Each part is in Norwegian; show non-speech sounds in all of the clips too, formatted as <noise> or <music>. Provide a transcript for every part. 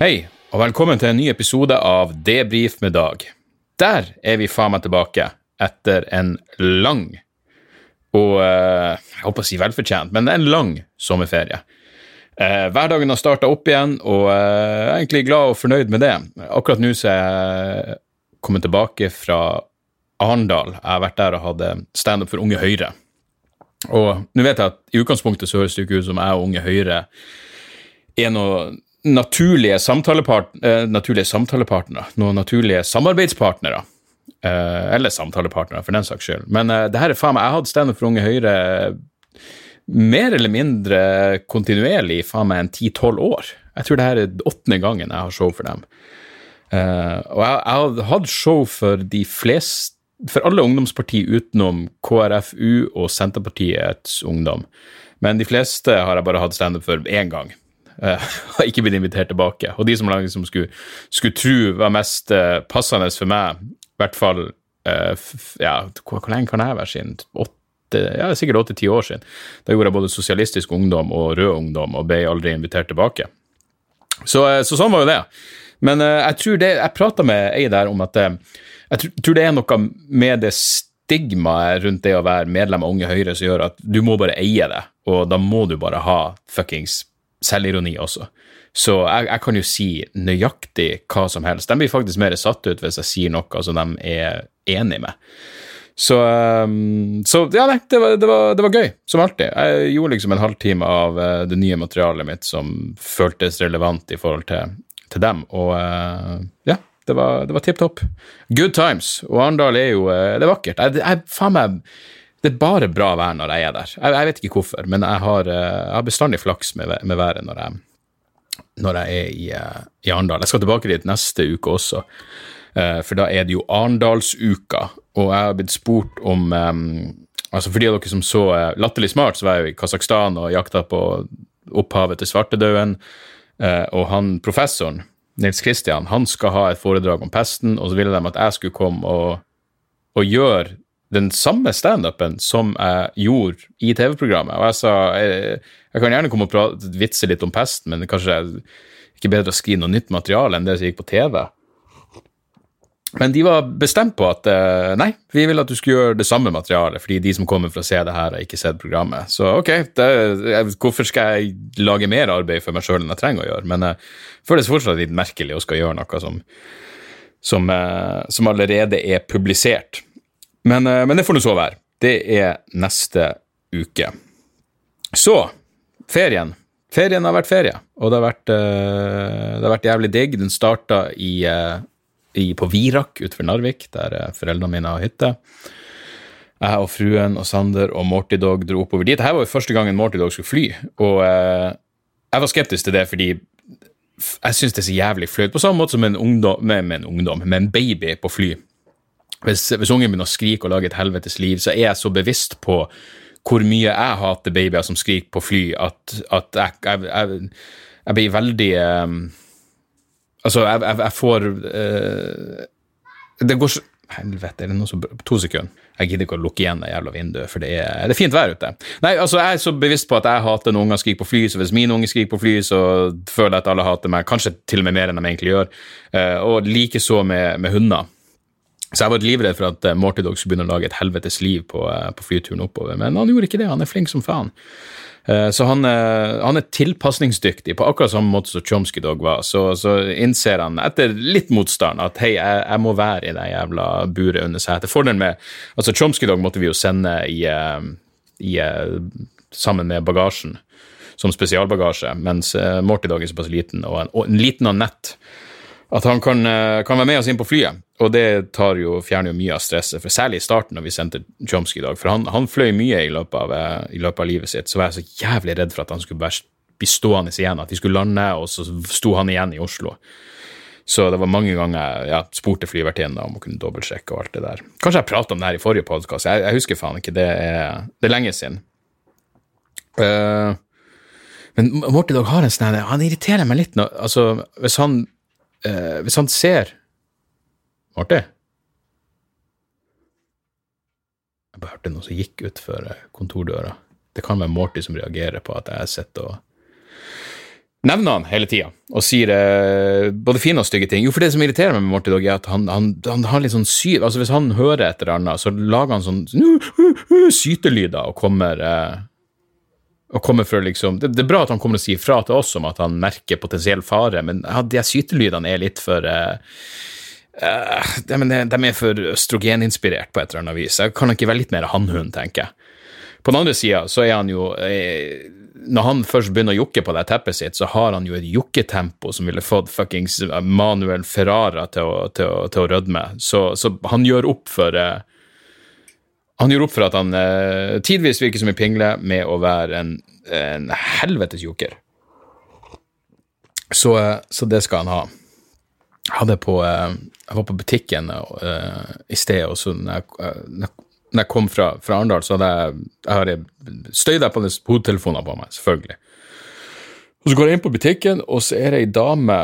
Hei, og velkommen til en ny episode av Debrif med Dag. Der er vi faen meg tilbake etter en lang og jeg jeg på å si velfortjent, men en lang sommerferie. Eh, hverdagen har starta opp igjen, og eh, jeg er egentlig glad og fornøyd med det. Akkurat nå så er jeg kommet tilbake fra Arendal. Jeg har vært der og hadde standup for Unge Høyre. Og nå vet jeg at i utgangspunktet så høres det ikke ut som jeg og Unge Høyre er noe naturlige, samtalepart eh, naturlige samtalepartnere, noen naturlige samarbeidspartnere. Eh, eller samtalepartnere, for den saks skyld. Men eh, det her er faen meg Jeg hatt standup for Unge Høyre mer eller mindre kontinuerlig i faen meg en ti-tolv år. Jeg tror det her er åttende gangen jeg har show for dem. Eh, og jeg, jeg har hatt show for de fleste for alle ungdomsparti utenom KrFU og Senterpartiets ungdom. Men de fleste har jeg bare hatt standup for én gang. <laughs> Har ikke blitt invitert tilbake. Og de som liksom skulle, skulle tro var mest uh, passende for meg, i hvert fall uh, ja, hvor, hvor, lenge kan jeg være siden? Åtte, ja, sikkert åtte-ti år siden. Da gjorde jeg både Sosialistisk Ungdom og Rød Ungdom og ble aldri invitert tilbake. Så, så sånn var jo det. Men jeg tror det, jeg prata med ei der om at jeg tror det er noe med det stigmaet rundt det å være medlem av Unge Høyre som gjør at du må bare eie det, og da må du bare ha fuckings selvironi også. Så jeg, jeg, kan jo si nøyaktig hva som helst. De blir faktisk mer satt ut hvis jeg sier noe som de er enig med. Så, um, så ja, nei, det var, det, var, det var, gøy, som alltid. Jeg gjorde liksom en halvtime av uh, det nye materialet mitt som føltes relevant i forhold til, til dem, og uh, ja, det var, det var tipp topp. Good times. Og Arendal er jo uh, Det er vakkert. Jeg, jeg, faen meg det er bare bra vær når jeg er der. Jeg, jeg vet ikke hvorfor, men jeg har, jeg har bestandig flaks med, med været når jeg, når jeg er i, i Arendal. Jeg skal tilbake dit neste uke også, for da er det jo Arendalsuka. Og jeg har blitt spurt om altså For de av dere som så Latterlig smart, så var jeg jo i Kasakhstan og jakta på opphavet til svartedauden. Og han professoren, Nils Kristian, han skal ha et foredrag om pesten, og så ville de at jeg skulle komme og, og gjøre den samme standupen som jeg gjorde i TV-programmet. Og jeg sa jeg, jeg, kan gjerne komme og prate, vitse litt om pesten, men kanskje ikke bedre å skrive noe nytt materiale enn det som gikk på TV. Men de var bestemt på at eh, nei, vi vil at du skal gjøre det samme materialet, fordi de som kommer for å se det her, har ikke sett programmet. Så ok, det, hvorfor skal jeg lage mer arbeid for meg sjøl enn jeg trenger å gjøre? Men det uh, føles fortsatt litt merkelig å skal gjøre noe som, som, som allerede er publisert. Men, uh, men det får nå så være. Det er neste uke. Så, ferien. Ferien har vært ferie, og det har vært, det har vært jævlig digg. Den starta i i, på Virak utenfor Narvik, der eh, foreldrene mine har hytte. Jeg og fruen og Sander og Morty Dog dro oppover dit. Dette var jo første gangen Morty Dog skulle fly, og eh, jeg var skeptisk til det fordi jeg syns det er så jævlig flaut. På samme måte som en ungdom, med, med en ungdom, med en baby på fly. Hvis, hvis ungen begynner å skrike og lage et helvetes liv, så er jeg så bevisst på hvor mye jeg hater babyer som skriker på fly, at, at jeg, jeg, jeg, jeg, blir veldig um, Altså, jeg, får uh, Det går så Helvete, er det noe som To sekunder. Jeg gidder ikke å lukke igjen det jævla vinduet, for det er, det er, fint vær ute. Nei, altså, jeg er så bevisst på at jeg hater når unger skriker på fly, så hvis mine unger skriker på fly, så føler jeg at alle hater meg, kanskje til og med mer enn de egentlig gjør. Uh, og likeså med, med hunder. Så jeg var livredd for at uh, Morty Dog skulle begynne å lage et helvetes liv på, uh, på flyturen oppover, men han gjorde ikke det. Han er flink som faen. Eh, så han, eh, han, er tilpasningsdyktig på akkurat samme måte som Chomsky Dog var. Så, så innser han etter litt motstand at hei, jeg, jeg må være i det jævla buret under setet. Fordelen med altså Chomsky Dog måtte vi jo sende i, eh, i, sammen med bagasjen som spesialbagasje, mens Morty Dog er såpass liten, og en, og en liten Anette at han kan, kan, være med oss inn på flyet. Og det jo, fjerner jo mye av stresset, for særlig i starten når vi sendte Chomsky i dag. For han, han fløy mye i løpet, av, eh, i løpet, av, livet sitt, så var jeg så jævlig redd for at han skulle bli stående igjen. At vi skulle lande, og så sto han igjen i Oslo. Så det var mange ganger jeg ja, spurte flyvertinnen om å kunne dobbeltsjekke og alt det der. Kanskje jeg prata om det her i forrige podkast, jeg, jeg, husker faen ikke. Det er, det er lenge siden. Uh, men Morty Dog har en sånn Han irriterer meg litt nå. Altså, hvis han, uh, hvis han ser Artig. Jeg bare hørte noe som gikk utfor kontordøra. Det kan være Morty som reagerer på at jeg sitter og nevner han hele tida og sier eh, både fine og stygge ting. Jo, for det som irriterer meg med Morty Dog, er at han, han, han har litt sånn syv Altså, hvis han hører et eller annet, så lager han sånn sytelyder og kommer eh, og kommer for liksom det, det, er bra at han kommer og sier fra til oss om at han merker potensiell fare, men ja, de sytelydene er litt for uh, uh, de, de, er for østrogeninspirert på et eller annet vis. Jeg kan ikke være litt mer hannhund, tenker jeg. På den andre sida så er han jo eh, Når han først begynner å jokke på det teppet sitt, så har han jo et jokketempo som ville fått fuckings Manuel Ferrara til å, til å, til å rødme. Så, så, han gjør opp for eh, han gjør opp for at han eh, tidvis virker som en pingle med å være en, en helvetes joker. Så, eh, så, det skal han ha. Jeg, hadde på, eh, jeg var på butikken uh, i sted, og så når jeg, når jeg kom fra, fra Arendal, så hadde jeg, jeg støyda på hodetelefoner på meg, selvfølgelig. Og så går jeg inn på butikken, og så er det ei dame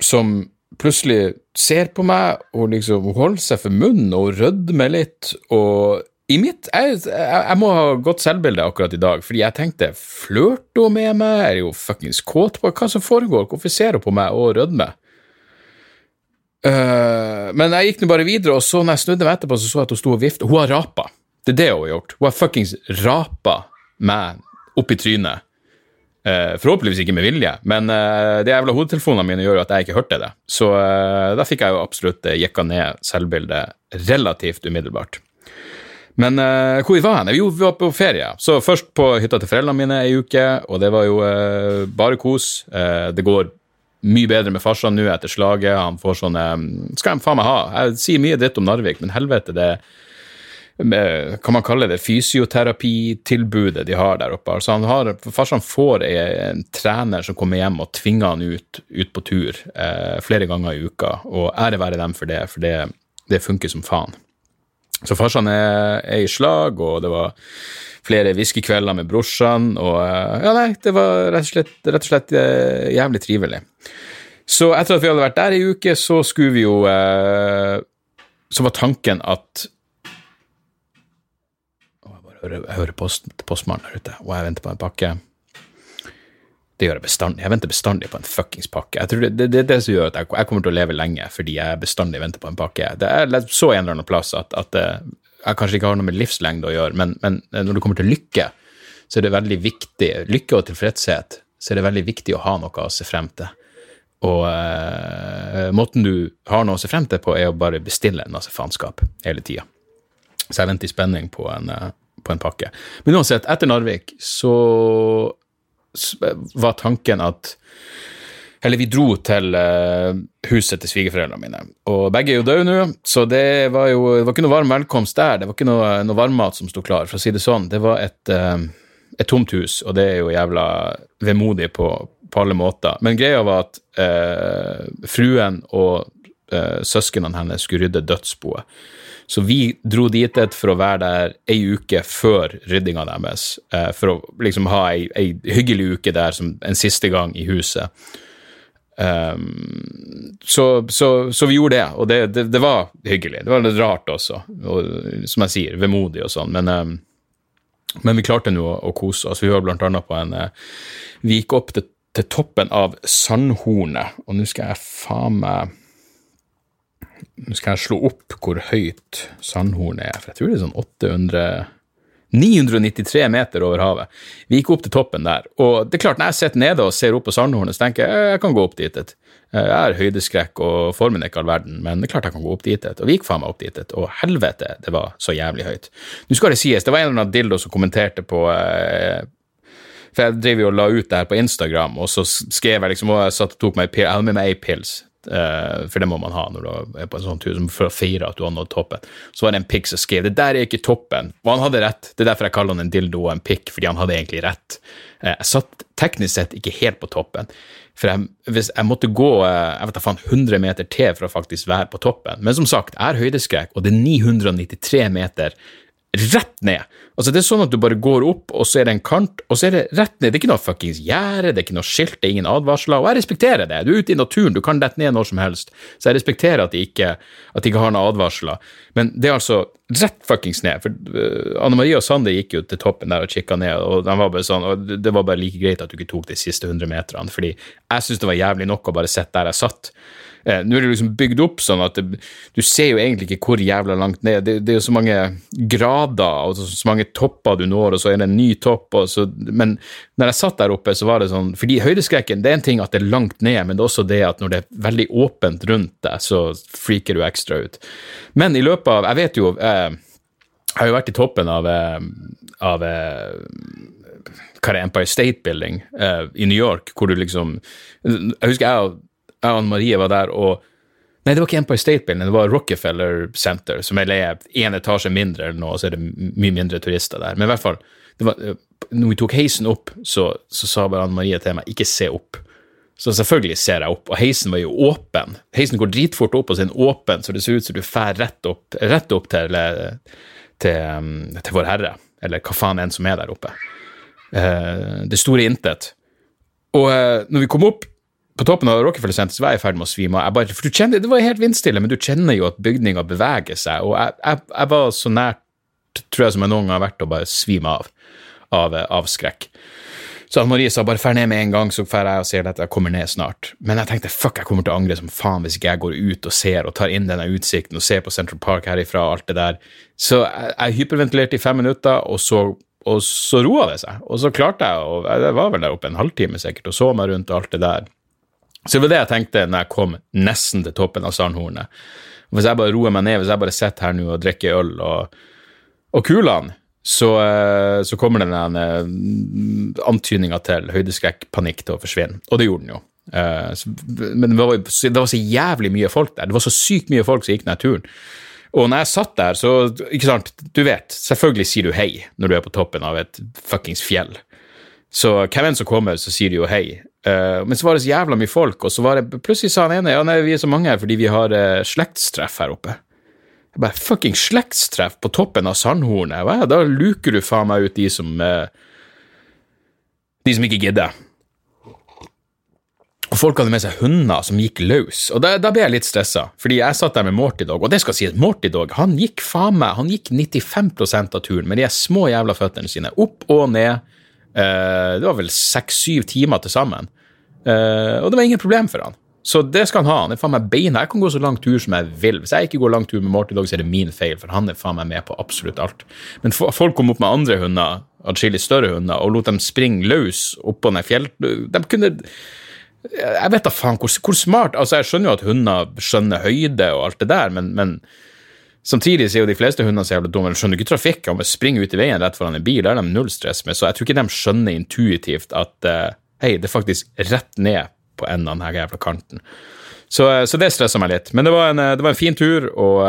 som plutselig ser på meg og liksom holder seg for munnen og rødmer litt. Og i mitt jeg, jeg, må ha godt selvbilde akkurat i dag, fordi jeg tenkte flørter hun med meg, er hun fuckings kåt på hva som foregår, hvorfor ser hun på meg og rødmer? Uh, men jeg gikk nå bare videre, og så når jeg snudde meg etterpå, så så jeg at hun sto og vifta. Hun har rapa. Det er det hun har gjort. Hun har fuckings rapa meg opp i trynet. Uh, forhåpentligvis ikke med vilje, men uh, de jævla hodetelefonene mine gjør jo at jeg ikke hørte det. Så uh, da fikk jeg jo absolutt jekka ned selvbildet relativt umiddelbart. Men hvor vi var hen? Jo, vi var på ferie. Så først på hytta til foreldrene mine ei uke, og det var jo bare kos. det går mye bedre med farsan nå etter slaget. Han får sånne Skal han faen meg ha? Jeg sier mye dritt om Narvik, men helvete, det kan man kalle det fysioterapitilbudet de har der oppe. Altså han har, Farsan får en trener som kommer hjem og tvinger han ut, ut på tur eh, flere ganger i uka, og ære være dem for det, for det, det funker som faen. Så farsan er, er, i slag, og det var flere whiskykvelder med brorsan, og eh, ja, nei, det var rett og slett, rett og slett eh, jævlig trivelig. Så etter at vi hadde vært der ei uke, så skulle vi jo eh, Så var tanken at hører post, postmannen der ute, og jeg venter på en pakke. Det gjør jeg bestandig. Jeg venter bestandig på en fuckings pakke. Jeg tror det, det, det, er det som gjør at jeg, jeg, kommer til å leve lenge, fordi jeg bestandig venter på en pakke. Det er så en eller annen plass at, at eh, jeg kanskje ikke har noe med livslengde å gjøre, men, men, når det kommer til lykke, så er det veldig viktig, lykke og tilfredshet, så er det veldig viktig å ha noe å se frem til. Og uh, måten du har noe å se frem til på, er å bare bestille en masse faenskap hele tida. Så jeg venter i spenning på en, uh, på en pakke. Men uansett, etter Narvik så var tanken at Eller vi dro til uh, huset til svigerforeldrene mine. Og begge er jo døde nå, så det var jo det var ikke noe varm velkomst der. Det var ikke noe, noe varmmat som sto klar, for å si det sånn. Det var et, uh, et tomt hus, og det er jo jævla vemodig på, på alle måter. Men greia var at eh, fruen og søsknene hennes skulle rydde dødsboet. Så vi dro dit for å være der ei uke før ryddinga deres, eh, for å liksom ha ei, ei, hyggelig uke der som en siste gang i huset. Um, så, så, så, vi gjorde det, og det, det, det, var hyggelig. Det var litt rart også, og, som jeg sier, vemodig og sånn, men, um, men vi klarte nå å, å, kose oss. Vi var blant annet på en uh, Vi gikk opp til, til toppen av Sandhornet, og nå skal jeg faen meg nå skal jeg slå opp hvor høyt Sandhornet er, for jeg tror det er sånn 800 993 meter over havet. Vi gikk opp til toppen der. Og det er klart, når jeg sitter nede og ser opp på Sandhornet, så tenker jeg jeg kan gå opp dit. Jeg har høydeskrekk og formen er ikke all verden, men det er klart jeg kan gå opp dit. Og vi gikk faen meg opp dit. Og helvete, det var så jævlig høyt. Nå skal det sies, det var en eller annen dildo som kommenterte på eh, For jeg driver jo og la ut det her på Instagram, og så skrev jeg liksom, og jeg satt og tok meg jeg hadde med meg ei pils for det må man ha når du er på en sånn tur, for å feire at du har nådd toppen. Så var det en pikk som skrev det der er ikke toppen, og han hadde rett. Det er derfor jeg kaller han en dildo og en pikk, fordi han hadde egentlig rett. Uh, jeg satt teknisk sett ikke helt på toppen, for jeg, hvis jeg måtte gå uh, jeg vet da faen, 100 meter til for å faktisk være på toppen. Men som sagt, jeg har høydeskrekk, og det er 993 meter rett ned. Altså, det er sånn at du bare går opp, og så er det en kant, og så er det rett ned. Det er ikke noe fuckings gjerde, det er ikke noe skilt, det er ingen advarsler, og jeg respekterer det. Du er ute i naturen, du kan dette ned når som helst, så jeg respekterer at de ikke, at de ikke har noen advarsler. Men det er altså rett fuckings ned. For uh, Anne Marie og Sander gikk jo til toppen der og kikka ned, og, var sånn, og det var bare like greit at du ikke tok de siste 100 meterne, fordi jeg syns det var jævlig nok å bare sitte der jeg satt. Eh, nå er det liksom bygd opp sånn at det, du ser jo egentlig ikke hvor jævla langt ned. Det, det er jo så mange grader og så, så, mange topper du når, og så er det en ny topp. Så, men når jeg satt der oppe, så var det sånn Fordi høydeskrekken, det er en ting at det er langt ned, men det er også det at når det er veldig åpent rundt deg, så freaker du ekstra ut. Men i løpet av Jeg vet jo eh, Jeg har jo vært i toppen av, eh, av eh, hva er Empire State Building uh, i New York, hvor du liksom Jeg husker jeg og jeg og Marie var der, og Nei, det var ikke Empire State Building, det var Rockefeller Center, som er én etasje mindre eller noe, og så er det mye mindre turister der. Men i hvert fall, var, når vi tok heisen opp, så, så sa bare Anne Marie til meg ikke se opp. Så selvfølgelig ser jeg opp, og heisen var jo åpen. Heisen går dritfort opp, og så er den åpen, så det ser ut som du drar rett opp, rett opp til, til, til Vår Herre, eller hva faen enn som er der oppe. Eh, det store intet. Og eh, når vi kom opp, på toppen av Rockefeller Center var jeg i ferd med å svime av. Det var helt vindstille, men du kjenner jo at bygninga beveger seg. Og jeg, jeg, jeg, var så nært, tror jeg, som jeg noen gang har vært, å bare svime av av, av skrekk. Så Anne Marie sa bare fær ned med en gang, så drar jeg og ser at jeg kommer ned snart. Men jeg tenkte fuck, jeg kommer til å angre som faen hvis ikke jeg går ut og ser og tar inn denne utsikten og ser på Central Park herifra og alt det der. Så jeg, jeg hyperventilerte i fem minutter, og så, og roa det seg. Og så klarte jeg, og jeg var vel der oppe en halvtime sikkert, og så meg rundt og alt det der. Så det var det jeg tenkte når jeg kom nesten til toppen av Sandhornet. Hvis jeg bare roer meg ned, hvis jeg bare sitter her nå og drikker øl og, og kulene, så, eh, så, kommer den uh, antydninga til høydeskrekkpanikk til å forsvinne. Og det gjorde den jo. Uh, men det var, det var, så jævlig mye folk der. Det var så sykt mye folk som gikk ned turen. Og når jeg satt der, så Ikke sant, du vet, selvfølgelig sier du hei når du er på toppen av et fuckings fjell. Så hvem enn som kommer, så sier du jo hei. Uh, men så var det så jævla mye folk, og så var det plutselig sa han ene ja, nei, vi er så mange her fordi vi har uh, slektstreff her oppe. Jeg bare fucking slektstreff på toppen av Sandhornet. Hva? da luker du faen meg ut de som uh, De som ikke gidder. Og folk hadde med seg hunder som gikk løs, og da, da ble jeg litt stressa, fordi jeg satt der med Morty Dog, og det skal sies, Morty Dog han gikk faen meg, han gikk 95 av turen med de små jævla føttene sine, opp og ned det var vel seks-syv timer til sammen. Uh, og det var ingen problem for han. Så det skal han ha. Han er faen meg beina. Jeg kan gå så lang tur som jeg vil. Hvis jeg ikke går lang tur med Morty Dog, så er det min feil, for han er faen meg med på absolutt alt. Men folk kom opp med andre hunder, atskillig større hunder, og lot dem springe løs oppå den fjell... De kunne Jeg vet da faen hvor, hvor, smart Altså, jeg skjønner jo at hunder skjønner høyde og alt det der, men, men Samtidig så er jo de fleste hundene så jævla dumme. De skjønner ikke trafikk. Om jeg springer ut i veien rett foran en bil, det er de null stress med. Så jeg tror ikke de skjønner intuitivt at uh, hei, det er faktisk rett ned på enden av denne jævla kanten. Så, uh, så det stressa meg litt. Men det var, en, uh, det var en, fin tur, og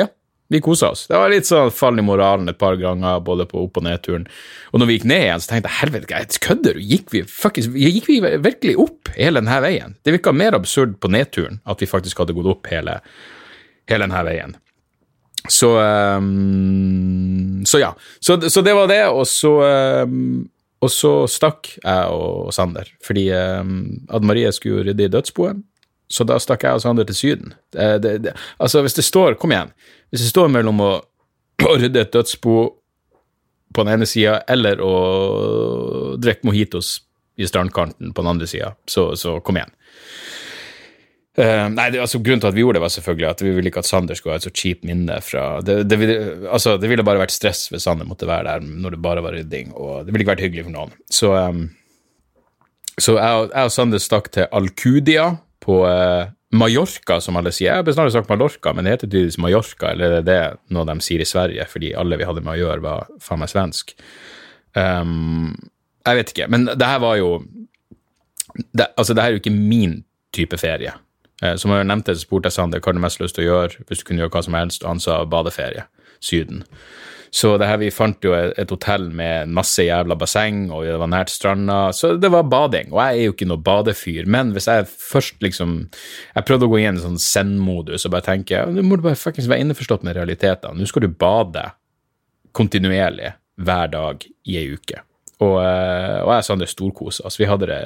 ja, vi kosa oss. Det var litt sånn fall i moralen et par ganger, både på opp- og nedturen. Og når vi gikk ned igjen, så tenkte jeg helvete, kødder du? Gikk vi, faktisk, gikk vi virkelig opp hele denne veien? Det virka mer absurd på nedturen at vi faktisk hadde gått opp hele hele denne veien. Så um, Så ja. Så, så, det var det, og så um, og så stakk jeg og Sander, fordi um, Ad Marie skulle rydde i dødsboet. Så da stakk jeg og Sander til Syden. Det, det, det, altså, hvis det står Kom igjen. Hvis det står mellom å, å rydde et dødsbo på den ene sida, eller å drikke mojitos i strandkanten på den andre sida, så, så kom igjen. Uh, nei, det, altså Grunnen til at vi gjorde det, var selvfølgelig at vi ville ikke at Sander skulle ha et så cheap minne fra det, det, altså, det ville bare vært stress hvis Sander måtte være der når det bare var rydding, og det ville ikke vært hyggelig for noen. Så, um, så jeg, jeg, og Sander stakk til Alcudia på uh, Mallorca, som alle sier. Jeg har bestandig sagt Mallorca, men det heter tydeligvis Mallorca, eller det er det noe de sier i Sverige, fordi alle vi hadde med å gjøre, var faen meg svensk. Um, jeg vet ikke, men det her var jo det, Altså, det her er jo ikke min type ferie. Eh, som jeg nevnte, spurte jeg Sander hva du mest lyst til å gjøre hvis du kunne gjøre hva som helst, og han sa badeferie. Syden. Så det her, vi fant jo et hotell med masse jævla basseng, og det var nært stranda, så det var bading. Og jeg er jo ikke noe badefyr, men hvis jeg først liksom Jeg prøvde å gå i en sånn send-modus og bare tenke nå må du bare fuckings være innforstått med realitetene. Nå skal du bade kontinuerlig hver dag i ei uke. Og, eh, og jeg og Sander storkosa oss. Vi hadde det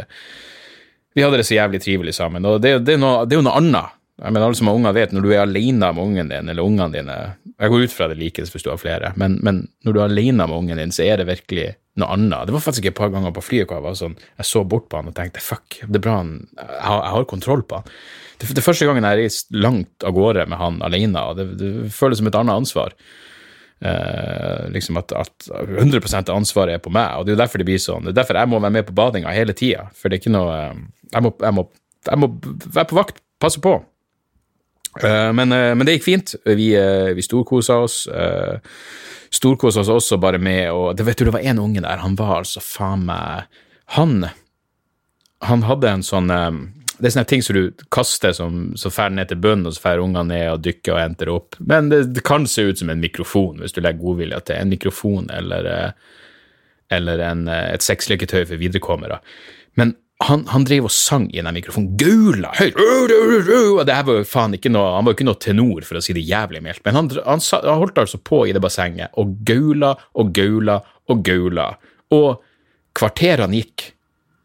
vi hadde det så jævlig trivelig sammen. Og det, det, er, noe, det er jo noe annet. Jeg mener, Alle som har unger, vet når du er alene med ungen din, eller ungene dine Jeg går ut fra det likes hvis du har flere, men, men, når du er alene med ungen din, så er det virkelig noe annet. Det var faktisk et par ganger på flyet hvor jeg var sånn, jeg så bort på han og tenkte fuck, det er bra han, jeg jeg har kontroll på han. Det, det første gangen jeg har reist langt av gårde med han alene, og det, det føles som et annet ansvar. Eh, liksom at, at 100 av ansvaret er på meg, og det er jo derfor det blir sånn. Det er derfor jeg må være med på badinga hele tida, for det er ikke noe eh, jeg må, jeg, må, jeg må, være på vakt, passe på. Uh, men, men, det gikk fint. Vi, vi storkosa oss. Storkosa oss også bare med og det, vet du, det var en unge der, han var altså faen meg Han han hadde en sånn Det er sånne ting som du kaster som så fer ned til bunnen, og så fer ungene ned og dykker og henter opp. Men det, det, kan se ut som en mikrofon, hvis du legger godvilja til. En mikrofon eller, eller en, et sexleketøy for viderekommere. Men han, han, drev og sang i den mikrofonen. Gaula høyt! Og det her var jo faen ikke noe, Han var jo ikke noe tenor, for å si det jævlig mildt, men han, han, han, holdt altså på i det bassenget og gaula og gaula og gaula. Og kvarterene gikk,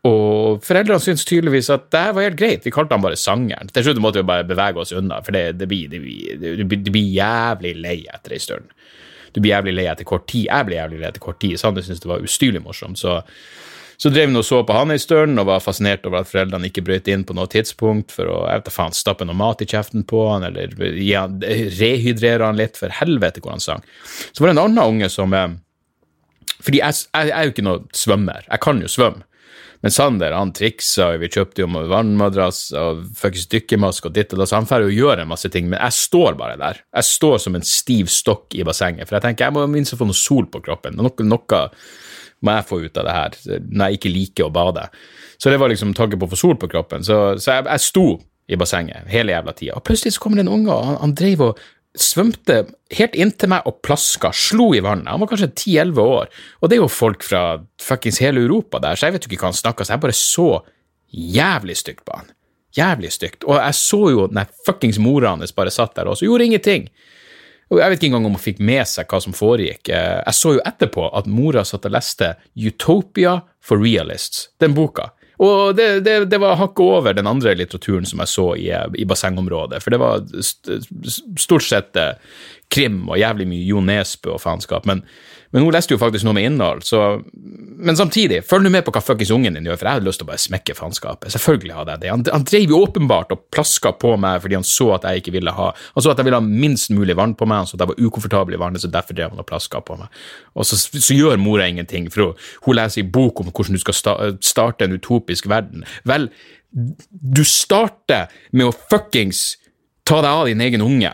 og foreldrene syntes tydeligvis at det var helt greit. Vi kalte han bare sangeren. Til slutt måtte vi bare bevege oss unna, for det, det, blir, det, blir, jævlig lei etter ei stund. Du blir jævlig lei etter kort tid. Jeg blir jævlig lei etter kort tid. Sander syntes det var ustyrlig morsomt, så så drev han og så på han en stund og var fascinert over at foreldrene ikke brøt inn på noe tidspunkt for å jeg vet da faen, stappe noe mat i kjeften på han, eller ja, rehydrere han litt, for helvete hvor han sang. Så var det en annen unge som eh, Fordi jeg, jeg, jeg er jo ikke noe svømmer, jeg kan jo svømme. Men Sander han triksa, vi kjøpte jo vannmadrass og fuckings dykkermaske og ditt og da, så han får jo gjøre en masse ting, men jeg står bare der. Jeg står som en stiv stokk i bassenget, for jeg tenker jeg må minst få noe sol på kroppen. Noe, noe må jeg få ut av det her, når jeg ikke liker å bade. Så det var liksom tanken på å få sol på kroppen. Så, så jeg, jeg, sto i bassenget hele jævla tida. Og plutselig så kommer det en unge, og han, han drev og svømte helt inntil meg og plaska, slo i vannet. Han var kanskje 10-11 år, og det er jo folk fra fuckings hele Europa der, så jeg vet jo ikke hva han snakka, så jeg bare så jævlig stygt på han. Jævlig stygt. Og jeg så jo den fuckings mora hans bare satt der og gjorde ingenting. Og Jeg vet ikke engang om hun fikk med seg hva som foregikk. Eh, jeg så jo etterpå at mora satt og leste Utopia for Realists, den boka. Og det, det, det var hakket over den andre litteraturen som jeg så i, i bassengområdet, for det var st stort sett eh, krim og jævlig mye Jo Nesbø og faenskap. Men men hun leste jo faktisk noe med innhold, så Men samtidig, følg nå med på hva fuckings ungen din gjør, for jeg hadde lyst til å bare smekke faenskapet. Selvfølgelig hadde jeg det. Han, han drev jo åpenbart og plaska på meg fordi han så at jeg ikke ville ha Han så at jeg ville ha minst mulig vann på meg, han så at jeg var ukomfortabel i vannet, så derfor drev han og plaska på meg. Og så, så gjør mora ingenting, for hun, hun leser i bok om hvordan du skal sta, starte en utopisk verden. Vel, du starter med å fuckings ta deg av din egen unge.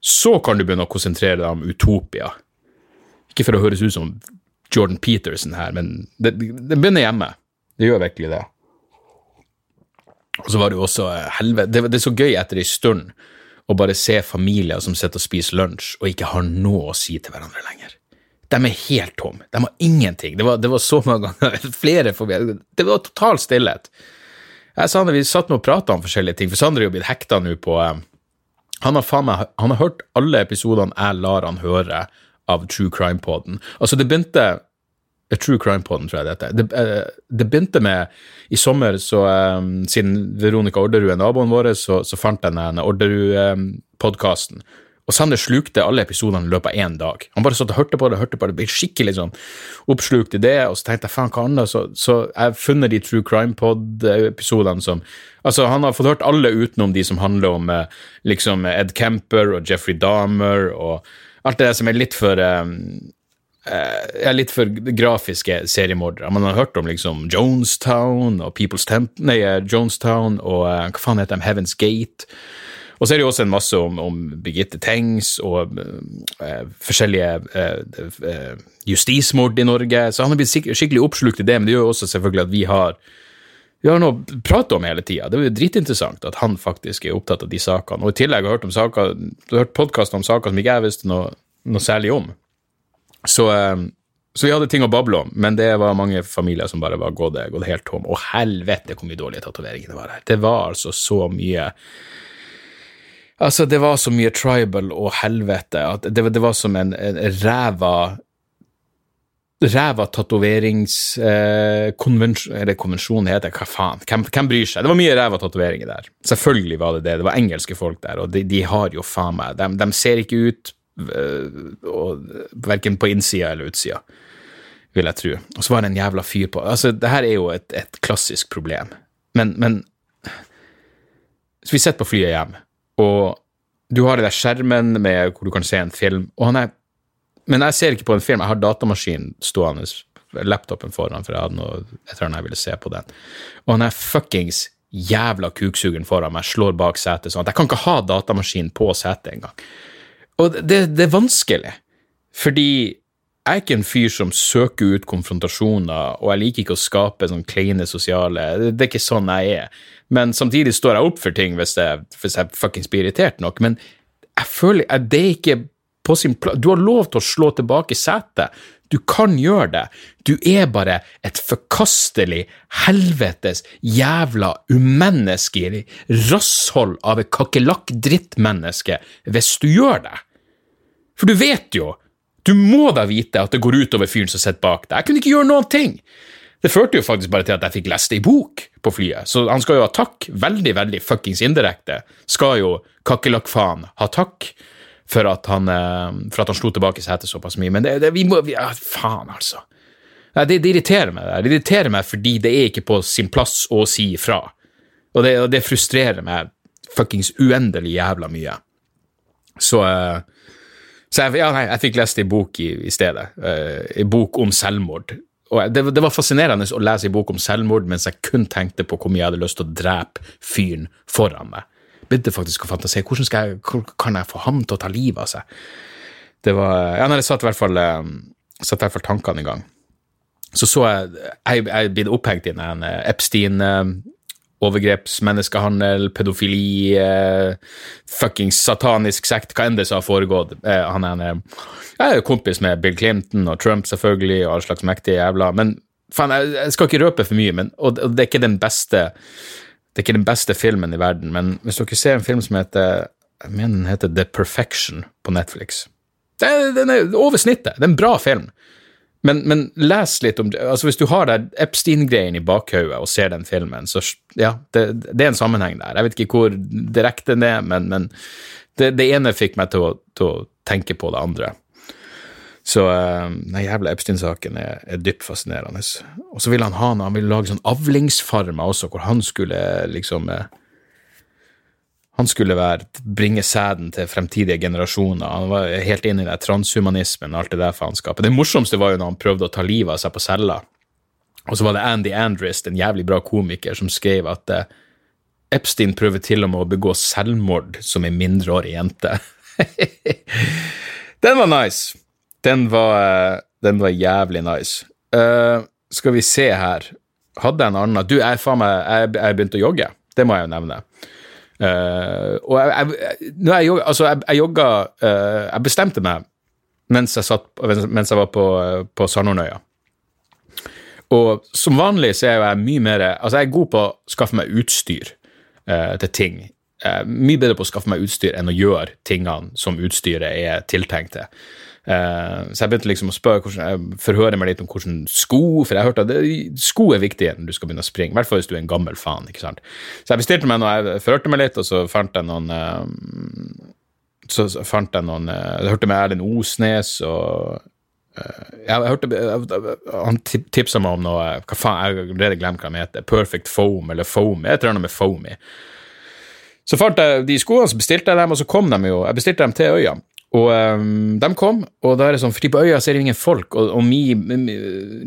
Så kan du begynne å konsentrere deg om utopia. Ikke for å høres ut som Jordan Peterson her, men det, det begynner hjemme. Det gjør virkelig det. Og så var det jo også eh, helvete det, det, er så gøy etter ei stund å bare se familier som sitter og spiser lunsj og ikke har noe å si til hverandre lenger. De er helt tomme. De har ingenting. Det var, det var så mange ganger, <laughs> flere forbi Det var total stillhet. Jeg sa det, Vi satt med og prata om forskjellige ting, for Sander er jo blitt hekta nå på eh, han har, faen meg, han har hørt alle episodene jeg lar han høre av True Crime-poden. Altså, det begynte eh, True Crime-poden, tror jeg det heter. Det, uh, det, begynte med I sommer, så um, siden Veronica Orderud er naboen vår, så, så fant jeg denne Orderud-podkasten. Um, og Sander slukte alle episodene i løpet av én dag. Han bare satt og hørte på det, hørte på det, ble skikkelig sånn oppslukt i det, og så tenkte jeg faen, hva annet? Så, så jeg har funnet de True Crime Pod-episodene som Altså, han har fått hørt alle utenom de som handler om liksom Ed Kemper og Jeffrey Dahmer og alt det der som er litt for um, uh, litt for grafiske seriemordere. Man har hørt om liksom Jonestown og People's Temp nei, eh, Jonestown og uh, hva faen heter de, Heaven's Gate. Og så er det jo også en masse om, om Birgitte Tengs og uh, forskjellige justismord i Norge. Så han har blitt skikkelig oppslukt i det, men det gjør jo også selvfølgelig at vi har vi har noe å prate om hele tida. Det er jo dritinteressant at han faktisk er opptatt av de sakene. Og i tillegg har jeg hørt, hørt podkast om saker som ikke jeg visste noe, noe særlig om. Så, eh, så, vi hadde ting å bable om, men det var mange familier som bare var gått, gått helt tom. Og helvete hvor mye dårlige tatoveringer det var her. Det var altså så mye Altså, det var så mye tribal og helvete at det, det var som en, en ræva ræva tatoveringskonvensjon eh, Eller konvensjon heter det, hva faen? Hvem, hvem, bryr seg? Det var mye ræva tatoveringer der. Selvfølgelig var det det. Det var engelske folk der, og de, de har jo faen meg de, de, ser ikke ut uh, verken på innsida eller utsida, vil jeg tro. Og så var det en jævla fyr på Altså, det her er jo et, et klassisk problem, men, men Så vi sitter på flyet hjem, og du har den der skjermen med, hvor du kan se en film, og han er men jeg ser ikke på en film. Jeg har datamaskinen stående, laptopen foran, for jeg hadde noe, jeg tror jeg ville se på den. Og han er fuckings jævla kuksugeren foran meg slår bak setet sånn at jeg kan ikke ha datamaskinen på setet engang. Og det, det, er vanskelig, fordi jeg er ikke en fyr som søker ut konfrontasjoner, og jeg liker ikke å skape sånn kleine sosiale Det er ikke sånn jeg er. Men samtidig står jeg opp for ting hvis jeg, hvis jeg fuckings blir irritert nok. Men jeg føler det er ikke på sin plass. Du har lov til å slå tilbake setet. Du kan gjøre det. Du er bare et forkastelig, helvetes, jævla umenneskelig rasshold av et kakerlakk-drittmenneske hvis du gjør det. For du vet jo, du må da vite at det går utover fyren som sitter bak deg. Jeg kunne ikke gjøre noen ting. Det førte jo faktisk bare til at jeg fikk lest ei bok på flyet, så han skal jo ha takk, veldig, veldig fuckings indirekte, skal jo kakerlakkfaen ha takk for at han, eh, for at han slo tilbake setet såpass mye. Men det, det vi må vi, ja, Faen, altså. Det, det, irriterer meg. Det irriterer meg fordi det er ikke på sin plass å si ifra. Og det, det frustrerer meg fuckings uendelig jævla mye. Så, eh, så jeg, ja, nei, jeg fikk lest ei bok i, i stedet. Ei eh, bok om selvmord. Og det, det, var fascinerende å lese ei bok om selvmord mens jeg kun tenkte på hvor mye jeg hadde lyst til å drepe fyren foran meg begynte faktisk å fantasere. Hvordan jeg, kan jeg få ham til å ta livet av seg? Det var, ja, nei, jeg satte i hvert fall, eh, satt fall tankene i gang. Så så jeg Jeg er blitt opphengt i en eh, Epstein eh, pedofili, eh, fuckings satanisk sekt, hva enn det som har foregått. Eh, han er en jeg er kompis med Bill Clinton og Trump, selvfølgelig, og all slags mektige jævla Men faen, jeg, jeg, skal ikke røpe for mye, men, og, og det er ikke den beste det er ikke den beste filmen i verden, men hvis dere ser en film som heter jeg mener den heter The Perfection på Netflix det, Den er over snittet. Det er en bra film. Men, men, les litt om altså Hvis du har Epstein-greien i bakhodet og ser den filmen, så ja, det, det, er en sammenheng der. Jeg vet ikke hvor direkte den er, men, men det, det, ene fikk meg til å, til å tenke på det andre. Så uh, den jævla Epstein-saken er, er, dypt fascinerende. Og så ville han ha noe, han ville lage sånn avlingsfarmer også, hvor han skulle liksom uh, Han skulle være, bringe sæden til fremtidige generasjoner. Han var helt inne i det transhumanismen og alt det der faenskapet. Det morsomste var jo når han prøvde å ta livet av seg på cella. Og så var det Andy Andrist, en jævlig bra komiker, som skrev at Epstein prøver til og med å begå selvmord som en mindreårig jente. <laughs> Den var nice. Den var, den var jævlig nice. Uh, skal vi se her Hadde jeg en annen Du, jeg faen meg Jeg, jeg begynte å jogge. Det må jeg jo nevne. Uh, og jeg, jeg, jeg, jogga, altså jeg, jeg jogga uh, Jeg bestemte meg mens jeg, satt, mens var på, på Sandhornøya. Og som vanlig så er jeg mye mer Altså, jeg er god på å skaffe meg utstyr uh, til ting. mye bedre på å skaffe meg utstyr enn å gjøre tingene som utstyret er tiltenkt til. Uh, så jeg begynte liksom å spørre hvordan, jeg forhøre meg litt om hvordan sko For jeg hørte at det, sko er viktig når du skal begynne å springe, i hvert fall hvis du er en gammel faen. ikke sant? Så jeg bestilte meg noe, jeg forhørte meg litt, og så fant jeg noen uh, Så fant jeg noen uh, Jeg hørte med Erlend Osnes og jeg hørte, Han tipsa meg om noe Hva faen, jeg har allerede glemt hva de heter. Perfect Foam eller Foam. Jeg tror noe med foam i. Så fant jeg de skoene, så bestilte jeg dem, og så kom de jo Jeg bestilte dem til øya. Og um, de kom, og da er det sånn, fordi på øya ser jeg ingen folk, og, og mi, mi,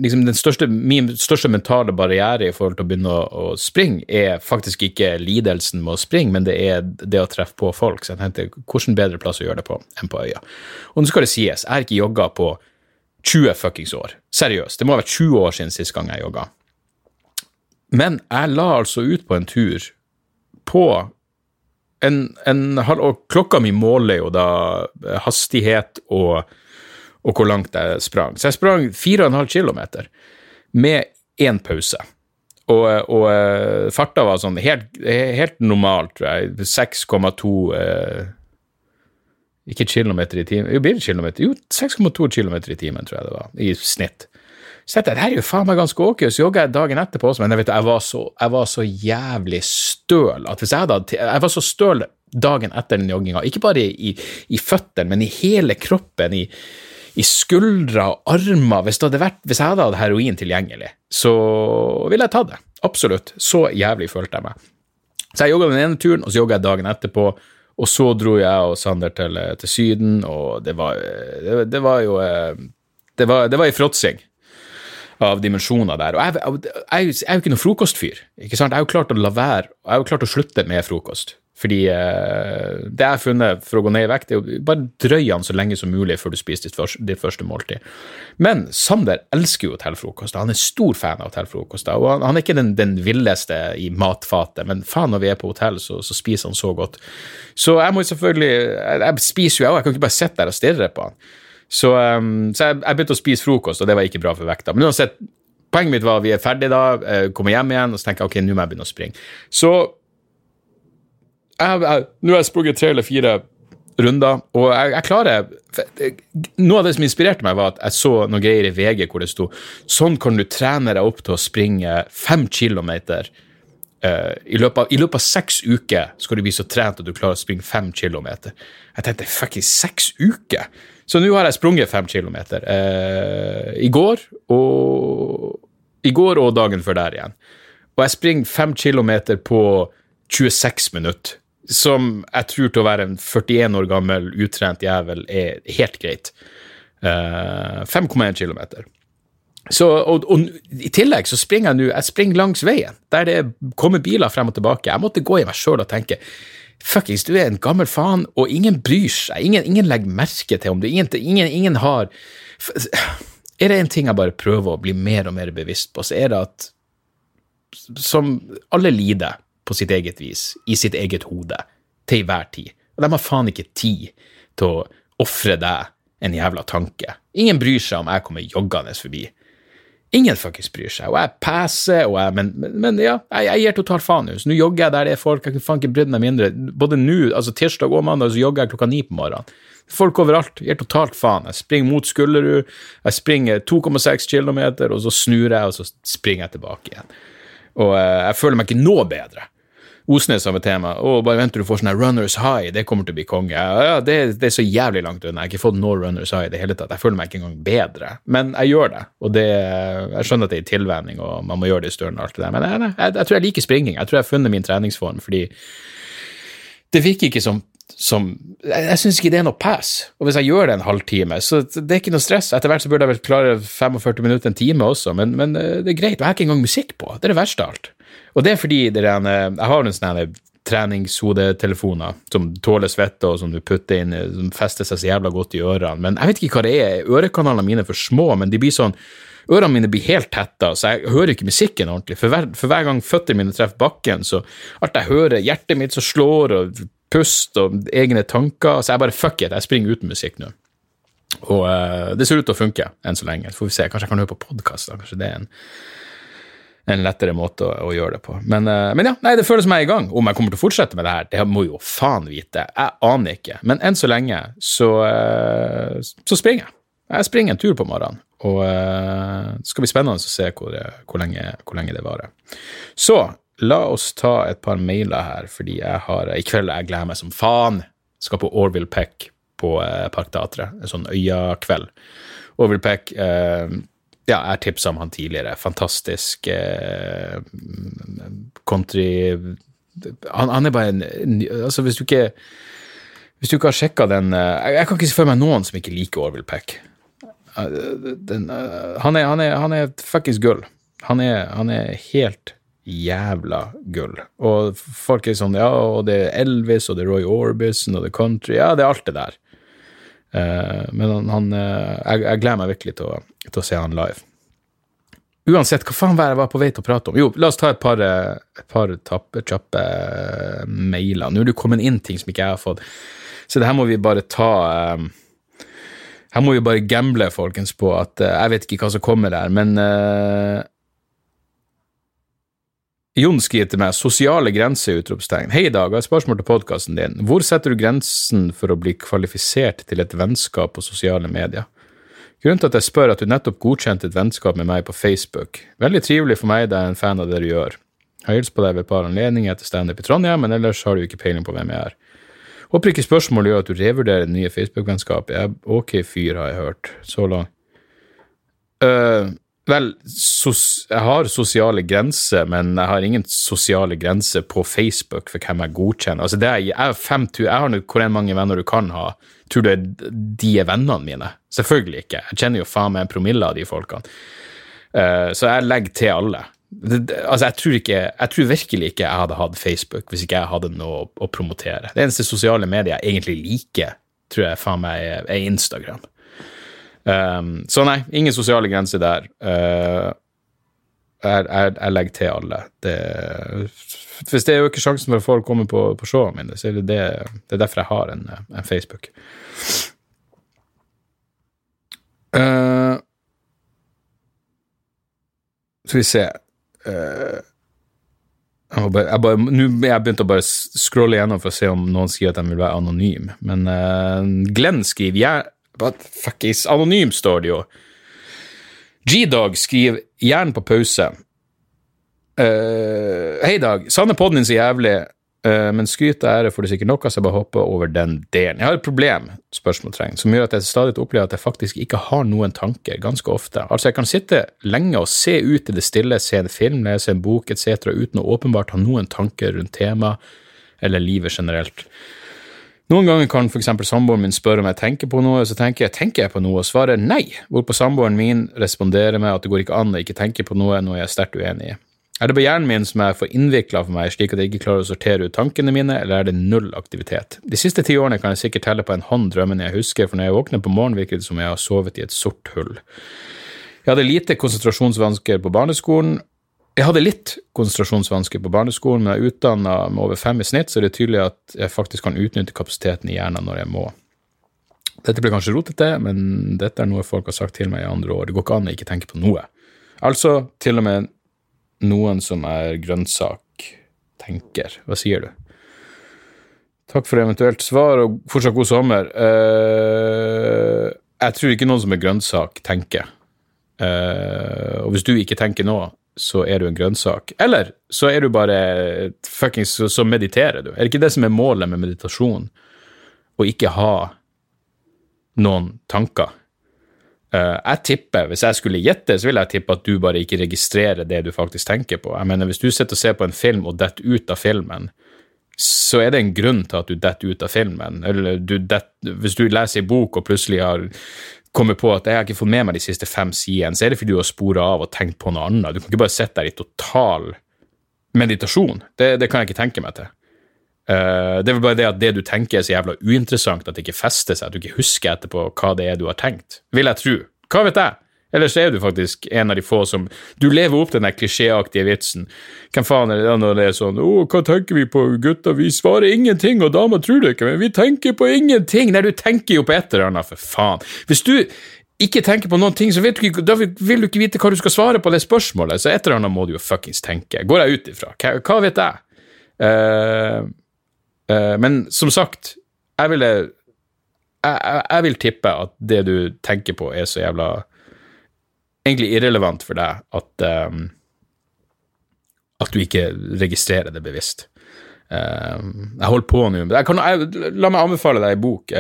liksom den største, min største mentale barriere i forhold til å begynne å, å, springe, er faktisk ikke lidelsen med å springe, men det er det å treffe på folk. Så jeg tenkte, hvordan bedre plass å gjøre det på enn på øya? Og nå skal det sies, jeg har ikke jogga på 20 fuckings år. Seriøst. Det må ha vært 20 år siden sist gang jeg jogga. Men jeg la altså ut på en tur på en, en, og klokka mi måler jo da hastighet og, og, hvor langt jeg sprang. Så jeg sprang 4,5 km med én pause. Og, og, eh, farta var sånn helt, helt normal, tror jeg. 6,2 eh, Ikke kilometer i timen Jo, blir det kilometer? Jo, 6,2 km i timen, tror jeg det var, i snitt. Jeg, det her er jo faen meg ganske ok, så jogga jeg dagen etterpå også, men jeg, vet, jeg, var så, jeg var så jævlig støl at hvis jeg hadde Jeg var så støl dagen etter den jogginga, ikke bare i, i føttene, men i hele kroppen, i, i skuldre og armer. Hvis, vært, hvis, jeg hadde hatt heroin tilgjengelig, så ville jeg tatt det. Absolutt. Så jævlig følte jeg meg. Så jeg jogga den ene turen, og så jogga jeg dagen etterpå. Og så dro jeg og Sander til, til Syden, og det var, det, det var jo Det var, det var i fråtsing av dimensjoner der. Og jeg, jeg, jeg, er jo ikke noen frokostfyr. ikke sant? Jeg er jo klart å la være, jeg er jo klart å slutte med frokost. Fordi eh, det jeg har funnet for å gå ned i vekt, er jo bare drøy den så lenge som mulig før du spiser ditt første, ditt første måltid. Men Sander elsker jo hotellfrokoster. Han er stor fan av hotellfrokoster. Og han, han, er ikke den, den villeste i matfatet, men faen, når vi er på hotell, så, så, spiser han så godt. Så jeg må selvfølgelig Jeg, jeg spiser jo, jeg òg. Jeg kan ikke bare sitte der og stirre på han. Så, um, så jeg, jeg, begynte å spise frokost, og det var ikke bra for vekta. Men uansett, poenget mitt var at vi er ferdige da, eh, kommer hjem igjen, og så tenker jeg ok, nå må jeg begynne å springe. Så jeg, jeg, nå har jeg sprunget tre eller fire runder, og jeg, jeg, klarer Noe av det som inspirerte meg, var at jeg så noen greier i VG hvor det sto sånn kan du trene deg opp til å springe fem kilometer. Uh, i, løpet av, I løpet av seks uker skal du bli så trent at du klarer å springe fem kilometer. Jeg tenkte fuckings seks uker! Så nå har jeg sprunget fem kilometer. Eh, I går og I går og dagen før der igjen. Og jeg springer fem kilometer på 26 minutter som jeg tror til å være en 41 år gammel utrent jævel er helt greit. Eh, 5,1 km. Så, og, og, I tillegg så springer jeg nå jeg springer langs veien, der det kommer biler frem og tilbake. Jeg måtte gå i meg sjøl og tenke fuckings, du er en gammel faen, og ingen bryr seg. Ingen, ingen legger merke til om du ingen, ingen, ingen har Er det en ting jeg bare prøver å bli mer og mer bevisst på, så er det at som alle lider på sitt eget vis, i sitt eget hode, til enhver tid. Og de har faen ikke tid til å ofre deg en jævla tanke. Ingen bryr seg om jeg kommer joggende forbi. Ingen fuckings bryr seg. Og jeg passer, og jeg, men, men, men, ja, jeg, jeg gir totalt faen nå. Så nå jogger jeg der det er folk. Jeg kan faen ikke brydd meg mindre. Både nå, altså tirsdag og mandag, så jogger jeg klokka ni på morgenen. Folk overalt. Gir totalt faen. Jeg springer mot Skullerud. Jeg springer 2,6 km, og så snur jeg, og så springer jeg tilbake igjen. Og uh, jeg føler meg ikke noe bedre. Osnes samme tema. Å, bare vent til du får sånn runners high, det kommer til å bli konge. Ja, det, det, er så jævlig langt unna. Jeg har ikke fått noe runners high i det hele tatt. Jeg føler meg ikke engang bedre. Men jeg gjør det, og det, jeg skjønner at det er tilvenning, og man må gjøre det i større enn alt. Men jeg, jeg, jeg, tror jeg liker springing. Jeg tror jeg har funnet min treningsform, fordi det virker ikke som som Jeg, jeg syns ikke det er noe pass. Og hvis jeg gjør det en halvtime, så det er ikke noe stress. Etter hvert så burde jeg vel klare 45 minutter, en time også, men, men eh, det er greit. Og jeg har ikke engang musikk på. Det er det verste av alt. Og det er fordi det er en, jeg har en sånn treningshodetelefoner som tåler svette, og som du putter inn, som fester seg så jævla godt i ørene. Men jeg vet ikke hva det er. Ørekanalene mine er for små, men de blir sånn Ørene mine blir helt tetta, så jeg hører ikke musikken ordentlig. For hver, for hver gang føttene mine treffer bakken, så alt jeg hører, hjertet mitt som slår, og pust og egne tanker. Så jeg bare fuck it, jeg springer uten musikk nå. Og uh, det ser ut til å funke enn så lenge. Så får vi se. Kanskje jeg kan høre på podkast. Kanskje det er en en lettere måte å, å gjøre det på. Men, uh, men, ja, nei, det føles som jeg er i gang. Om jeg kommer til å fortsette med det her, det må jo faen vite. Jeg aner ikke. Men enn så lenge så, uh, så springer jeg. Jeg springer en tur på morgenen, og uh, det skal bli spennende å se hvor, hvor, lenge, hvor lenge, det varer. Så la oss ta et par mailer her, fordi jeg har i kveld jeg gleder meg som faen. Skal på Orville Peck på Parkteatret, en sånn Øya-kveld. Orville Peck eh, ja, jeg tipsa om han tidligere. Fantastisk eh, country han, han, er bare en Altså, hvis du ikke Hvis du ikke har sjekka den eh, jeg, jeg, kan ikke se for meg noen som ikke liker Orville Peck. Eh, den, uh, han, er, han, er, han er fuckings gull. Han er, han er helt jævla gull. Og folk er sånn Ja, og det er Elvis, og det er Roy Orbison, og det er country Ja, det er alt det der. Men han, han jeg, jeg, gleder meg virkelig til å til å se han live. Uansett, hva faen var jeg var på vei til å prate om? Jo, la oss ta et par, eh, et par tappe, kjappe eh, mailer. Nå er det kommet inn ting som ikke jeg har fått, så det her må vi bare ta um, Her må vi bare gamble, folkens, på at uh, Jeg vet ikke hva som kommer der, men uh, Jon skriver til meg 'sosiale grenser', utropstegn. Hei, Dag, jeg har et spørsmål til podkasten din. Hvor setter du grensen for å bli kvalifisert til et vennskap på sosiale medier? Grunnen til at jeg spør, at du nettopp godkjente et vennskap med meg på Facebook. Veldig trivelig for meg, da jeg er en fan av det du gjør. Jeg har hilst på deg ved et par anledninger etter standup i Trondheim, men ellers har du ikke peiling på hvem jeg er. Håper ikke spørsmålet gjør at du revurderer det nye Facebook-vennskapet. Jeg er ok fyr, har jeg hørt. Så langt. Uh, vel, sos jeg har sosiale grenser, men jeg har ingen sosiale grenser på Facebook for hvem jeg godkjenner. Altså, er, jeg, har 5000, jeg har hvor mange venner du kan ha. Tror du de er vennene mine? Selvfølgelig ikke. Jeg kjenner jo faen meg en promille av de folkene. Uh, så jeg legger til alle. Det, det, altså, jeg tror, ikke, jeg tror, virkelig ikke jeg hadde hatt Facebook hvis ikke jeg hadde noe å, å promotere. Det eneste sosiale mediet jeg egentlig liker, tror jeg faen meg er, er Instagram. Um, så nei, ingen sosiale grenser der. Uh, jeg, jeg, jeg, legger til alle. Det, hvis det er jo ikke sjansen for at folk kommer på, på showene mine, så er det, det, det er derfor jeg har en, en Facebook. Uh, skal vi se uh, jeg, bare, nå, jeg begynte å bare scrolle gjennom for å se om noen sier at de vil være anonym, men uh, Glenn skriver jeg, is, anonym, står det jo. G-Dog skriver 'jern på pause'. Uh, Hei, Dag. Sanne podden din så jævlig, uh, men skryt og ære får du sikkert nok av, så jeg bare hopper over den delen. Jeg har et problem spørsmålstegn, som gjør at jeg stadig opplever at jeg faktisk ikke har noen tanker, ganske ofte. Altså, jeg kan sitte lenge og se ut i det stille, se en film, lese en bok etc., uten å åpenbart ha noen tanker rundt temaet eller livet generelt. Noen ganger kan f.eks. samboeren min spørre om jeg tenker på noe, så tenker jeg tenker jeg på noe, og svarer nei, hvorpå samboeren min responderer med at det går ikke an å ikke tenke på noe, noe jeg er sterkt uenig i. Er det på hjernen min som er for innvikla for meg, slik at jeg ikke klarer å sortere ut tankene mine, eller er det null aktivitet? De siste ti årene kan jeg sikkert telle på en hånd drømmene jeg husker, for når jeg våkner på morgenen, virker det som jeg har sovet i et sort hull. Jeg hadde lite konsentrasjonsvansker på barneskolen, jeg hadde litt konsentrasjonsvansker på barneskolen, men jeg er utdanna med over fem i snitt, så det er tydelig at jeg faktisk kan utnytte kapasiteten i hjernen når jeg må. Dette blir kanskje rotete, men dette er noe folk har sagt til meg i andre år. Det går ikke an å ikke tenke på noe. Altså til og med noen som er grønnsak, tenker. Hva sier du? Takk for eventuelt svar, og fortsatt god sommer. Uh, jeg tror ikke noen som er grønnsak, tenker. Uh, og hvis du ikke tenker nå, så er du en grønnsak. Eller så er du bare fuckings så, så, mediterer du. Er det ikke det som er målet med meditasjon? Å ikke ha noen tanker. Uh, jeg tipper, Hvis jeg skulle gjette, så ville jeg tippe at du bare ikke registrerer det du faktisk tenker på. Jeg mener, Hvis du sitter og ser på en film og detter ut av filmen, så er det en grunn til at du detter ut av filmen. Eller du det, hvis du leser en bok og plutselig har kommer på at jeg har ikke fått med meg de siste fem sidene, så er det fordi du har spora av og tenkt på noe annet. Du kan ikke bare sitte der i total meditasjon. Det, det, kan jeg ikke tenke meg til. Uh, det er vel bare det at det du tenker er så jævla uinteressant at det ikke fester seg, at du ikke husker etterpå hva det er du har tenkt. Vil jeg tro. Hva vet jeg? Eller så er du faktisk en av de få som Du lever opp den klisjéaktige vitsen. Hvem faen er det når det er sånn 'Å, hva tenker vi på, gutta? Vi svarer ingenting, og dama tror det ikke, men vi tenker på ingenting.' Nei, du tenker jo på et eller annet, for faen. Hvis du ikke tenker på noen ting, så du ikke, da vil du ikke vite hva du skal svare på det spørsmålet, så et eller annet må du jo fuckings tenke. Går jeg ut ifra? Hva, hva vet jeg? Uh, uh, men som sagt, jeg ville jeg, jeg, jeg vil tippe at det du tenker på, er så jævla egentlig irrelevant for deg at, um, at du ikke registrerer det bevisst. Um, jeg holder på nå jeg kan, La meg anbefale deg ei bok.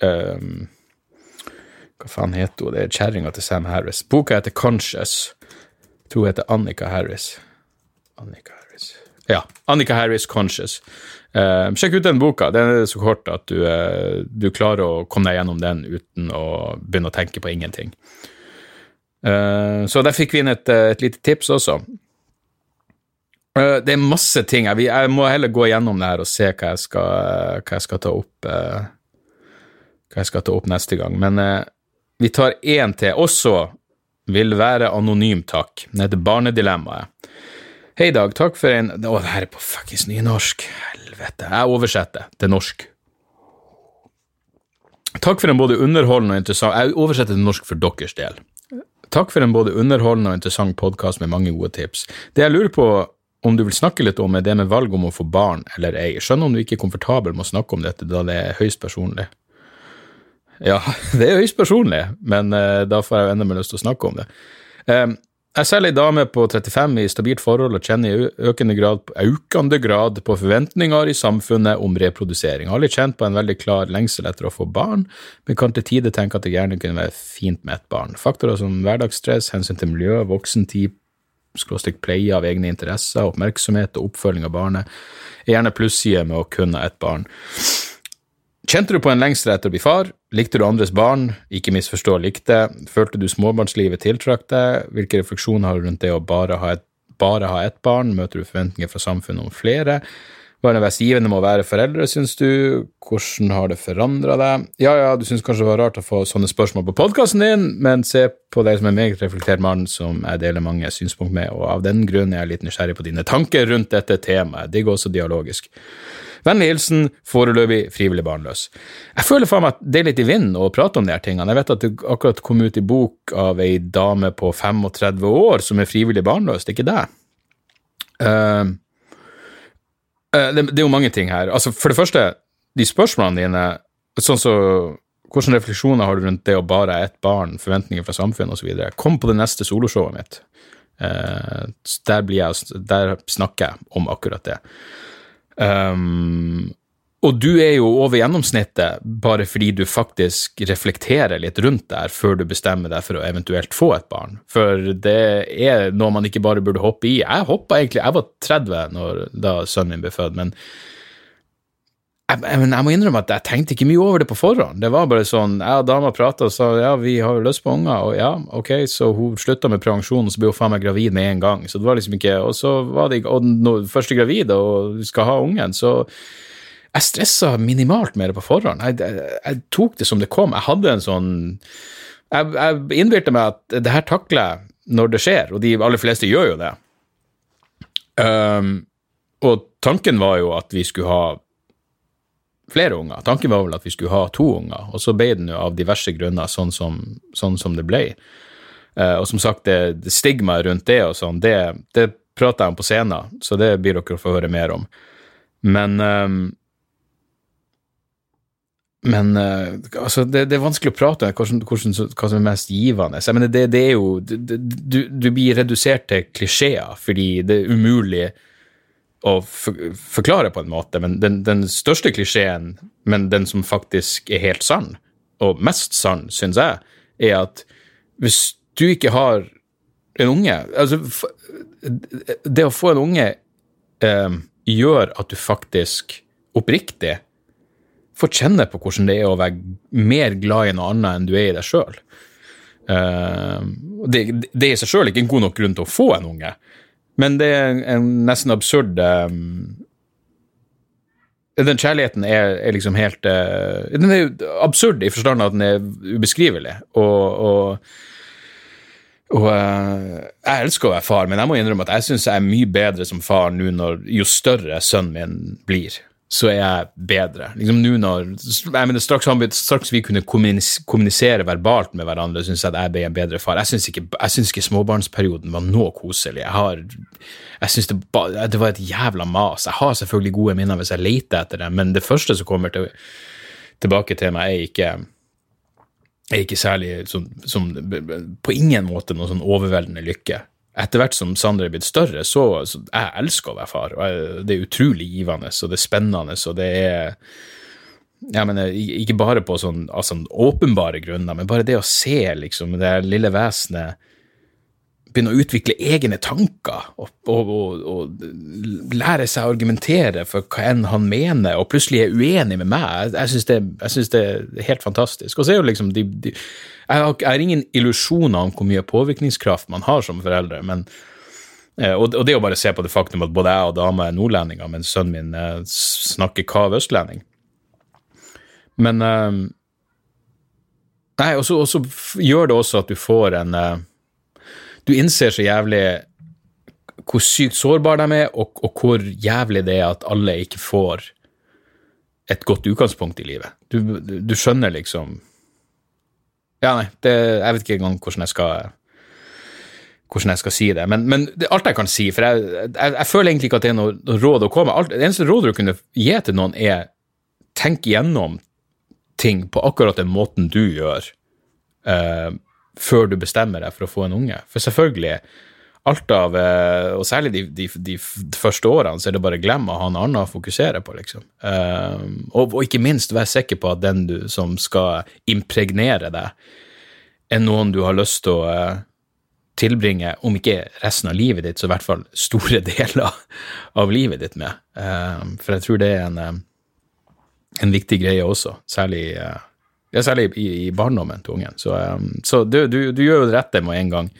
Um, hva faen heter hun? Det er kjerringa til Sam Harris. Boka heter Conscious. Jeg tror hun heter Annika Harris. Annika Harris. Ja. Annika Harris Conscious. Uh, sjekk ut den boka. Den er så kort at du, uh, du, klarer å komme deg gjennom den uten å begynne å tenke på ingenting. Så der fikk vi inn et, eh, et lite tips også. Uh, det er masse ting. Jeg, må heller gå gjennom det her og se hva jeg skal, hva jeg skal ta opp Hva jeg skal ta opp neste gang. Men vi tar én til. Også vil være anonym, takk. Den heter Barnedilemmaet. Hei, Dag. Takk for en Å, det her er på fuckings nynorsk. Helvete. Jeg oversetter til norsk. Takk for en både underholdende og interessant Jeg oversetter til norsk for deres del. Takk for en både underholdende og interessant podkast med mange gode tips. Det jeg lurer på om du vil snakke litt om, er det med valg om å få barn eller ei. Skjønner om du ikke er komfortabel med å snakke om dette, da det er høyst personlig. Ja, <laughs> det er høyst personlig, men uh, da får jeg enda mer lyst til å snakke om det. Um, jeg selger ei dame på 35 i stabilt forhold og kjenner i økende grad, økende grad på forventninger i samfunnet om reprodusering. Jeg har aldri kjent på en veldig klar lengsel etter å få barn, men kan til tider tenke at det gjerne kunne være fint med et barn. Faktorer som hverdagsstress, hensyn til miljø, voksentid, skråstrek pleie av egne interesser, oppmerksomhet og oppfølging av barnet, er gjerne plussider med å kunne et barn. Kjente du på en lengsel etter å bli far? Likte du andres barn? Ikke misforstå likte. Følte du småbarnslivet tiltrakk deg? Hvilke refleksjoner har du rundt det å bare ha, et, bare ha ett barn? Møter du forventninger fra samfunnet om flere? Hva er det mest givende med å være foreldre, syns du? Hvordan har det forandra deg? Ja, ja, du syns kanskje det var rart å få sånne spørsmål på podkasten din, men se på deg som en meget reflektert mann som jeg deler mange synspunkt med, og av den grunn er jeg litt nysgjerrig på dine tanker rundt dette temaet. Digg også dialogisk. Vennlig hilsen foreløpig frivillig barnløs. Jeg føler faen meg at det er litt i vinden å prate om de her tingene. Jeg vet at det akkurat kom ut i bok av ei dame på 35 år som er frivillig barnløs, det er ikke det. Uh, det, det, er jo mange ting her. Altså, for det første, de spørsmålene dine, sånn så hvilke refleksjoner har du rundt det å bare ha ett barn, forventninger fra samfunnet osv.? Kom på det neste soloshowet mitt. Uh, der, jeg, der, snakker jeg om akkurat det. Um, og du er jo over gjennomsnittet bare fordi du faktisk reflekterer litt rundt der før du bestemmer deg for å eventuelt få et barn. For det er noe man ikke bare burde hoppe i. Jeg hoppa egentlig Jeg var 30 når, da sønnen min ble født, men jeg, jeg, jeg, må innrømme at jeg tenkte ikke mye over det på forhånd. Det var bare sånn, Jeg og dama prata og sa ja, vi har jo lyst på unger, og ja, ok, så hun slutta med prevensjon, og så ble hun faen meg gravid med en gang. Så det var liksom ikke, Og så var det Og når første gravid og skal ha ungen, så jeg stressa minimalt med det på forhånd. Jeg, jeg, jeg, tok det som det kom. Jeg hadde en sånn Jeg, jeg innbilte meg at det her takler jeg når det skjer, og de aller fleste gjør jo det. Um, og tanken var jo at vi skulle ha flere unger. Tanken var vel at vi skulle ha to unger, og så ble det nå av diverse grunner sånn som, sånn som det ble. Uh, og som sagt, det, det stigmaet rundt det og sånn, det, det prater jeg om på scenen, så det blir dere å få høre mer om. Men um, men uh, altså, det, det, er vanskelig å prate om hva som er mest givende. Jeg mener, det, det er jo du, du, blir redusert til klisjeer fordi det er umulig å forklare på en måte, men den, den største klisjeen, men den som faktisk er helt sann, og mest sann, syns jeg, er at hvis du ikke har en unge Altså, det å få en unge eh, gjør at du faktisk oppriktig får kjenne på hvordan det er å være mer glad i noe annet enn du er i deg sjøl. Eh, det, det er i seg sjøl ikke en god nok grunn til å få en unge, men det er en nesten absurd um, Den kjærligheten er, er liksom helt uh, Den er absurd i forstand at den er ubeskrivelig. Og, og, og uh, jeg elsker å være far, men jeg må innrømme at jeg syns jeg er mye bedre som far nå jo større sønnen min blir så er jeg bedre. Liksom nå når jeg mener, straks, straks, vi kunne kommunisere verbalt med hverandre, syns jeg at jeg ble en bedre far. Jeg syns ikke, ikke, småbarnsperioden var noe koselig. Jeg jeg synes det, det, var et jævla mas. Jeg har selvfølgelig gode minner hvis jeg leter etter det, men det første som kommer til, tilbake til meg, er ikke er ikke særlig som, som, På ingen måte noe sånn overveldende lykke etter hvert som Sander er blitt større, så, så jeg elsker å være far. og jeg, Det er utrolig givende, og det er spennende, og det er jeg mener, Ikke bare på sånn, altså, åpenbare grunner, men bare det å se liksom, det lille vesenet begynne å utvikle egne tanker og, og, og, og, lære seg å argumentere for hva enn han mener, og plutselig er uenig med meg. Jeg, jeg syns det, det, er helt fantastisk. Og så er jo liksom de, de jeg har, jeg har ingen illusjoner om hvor mye påvirkningskraft man har som foreldre, men eh, og, det å bare se på det faktum at både jeg og dama er nordlendinger, mens sønnen min eh, snakker kav østlending. Men eh, Nei, og så gjør det også at du får en Du innser så jævlig hvor sykt sårbare de er, og, og, hvor jævlig det er at alle ikke får et godt utgangspunkt i livet. Du, du skjønner liksom ja, nei, det, jeg vet ikke engang hvordan jeg skal hvordan jeg skal si det. Men, men det, alt jeg kan si, for jeg, jeg, jeg, føler egentlig ikke at det er noe råd å komme med. Det eneste rådet du kunne gi til noen, er tenk igjennom ting på akkurat den måten du gjør, uh, før du bestemmer deg for å få en unge. For selvfølgelig, alt av uh, Og særlig de, de, de, første årene, så er det bare glem å ha en annen å fokusere på, liksom. Uh, og, og, ikke minst være sikker på at den du som skal impregnere deg, er noen du har lyst til å tilbringe, om ikke resten av livet ditt, så i hvert fall store <laughs> deler av livet ditt med. For jeg tror det er en en viktig greie også, særlig, ja, særlig i, i, barndommen til ungen. Så, um, så du, du, du, gjør jo det rette med å en gang,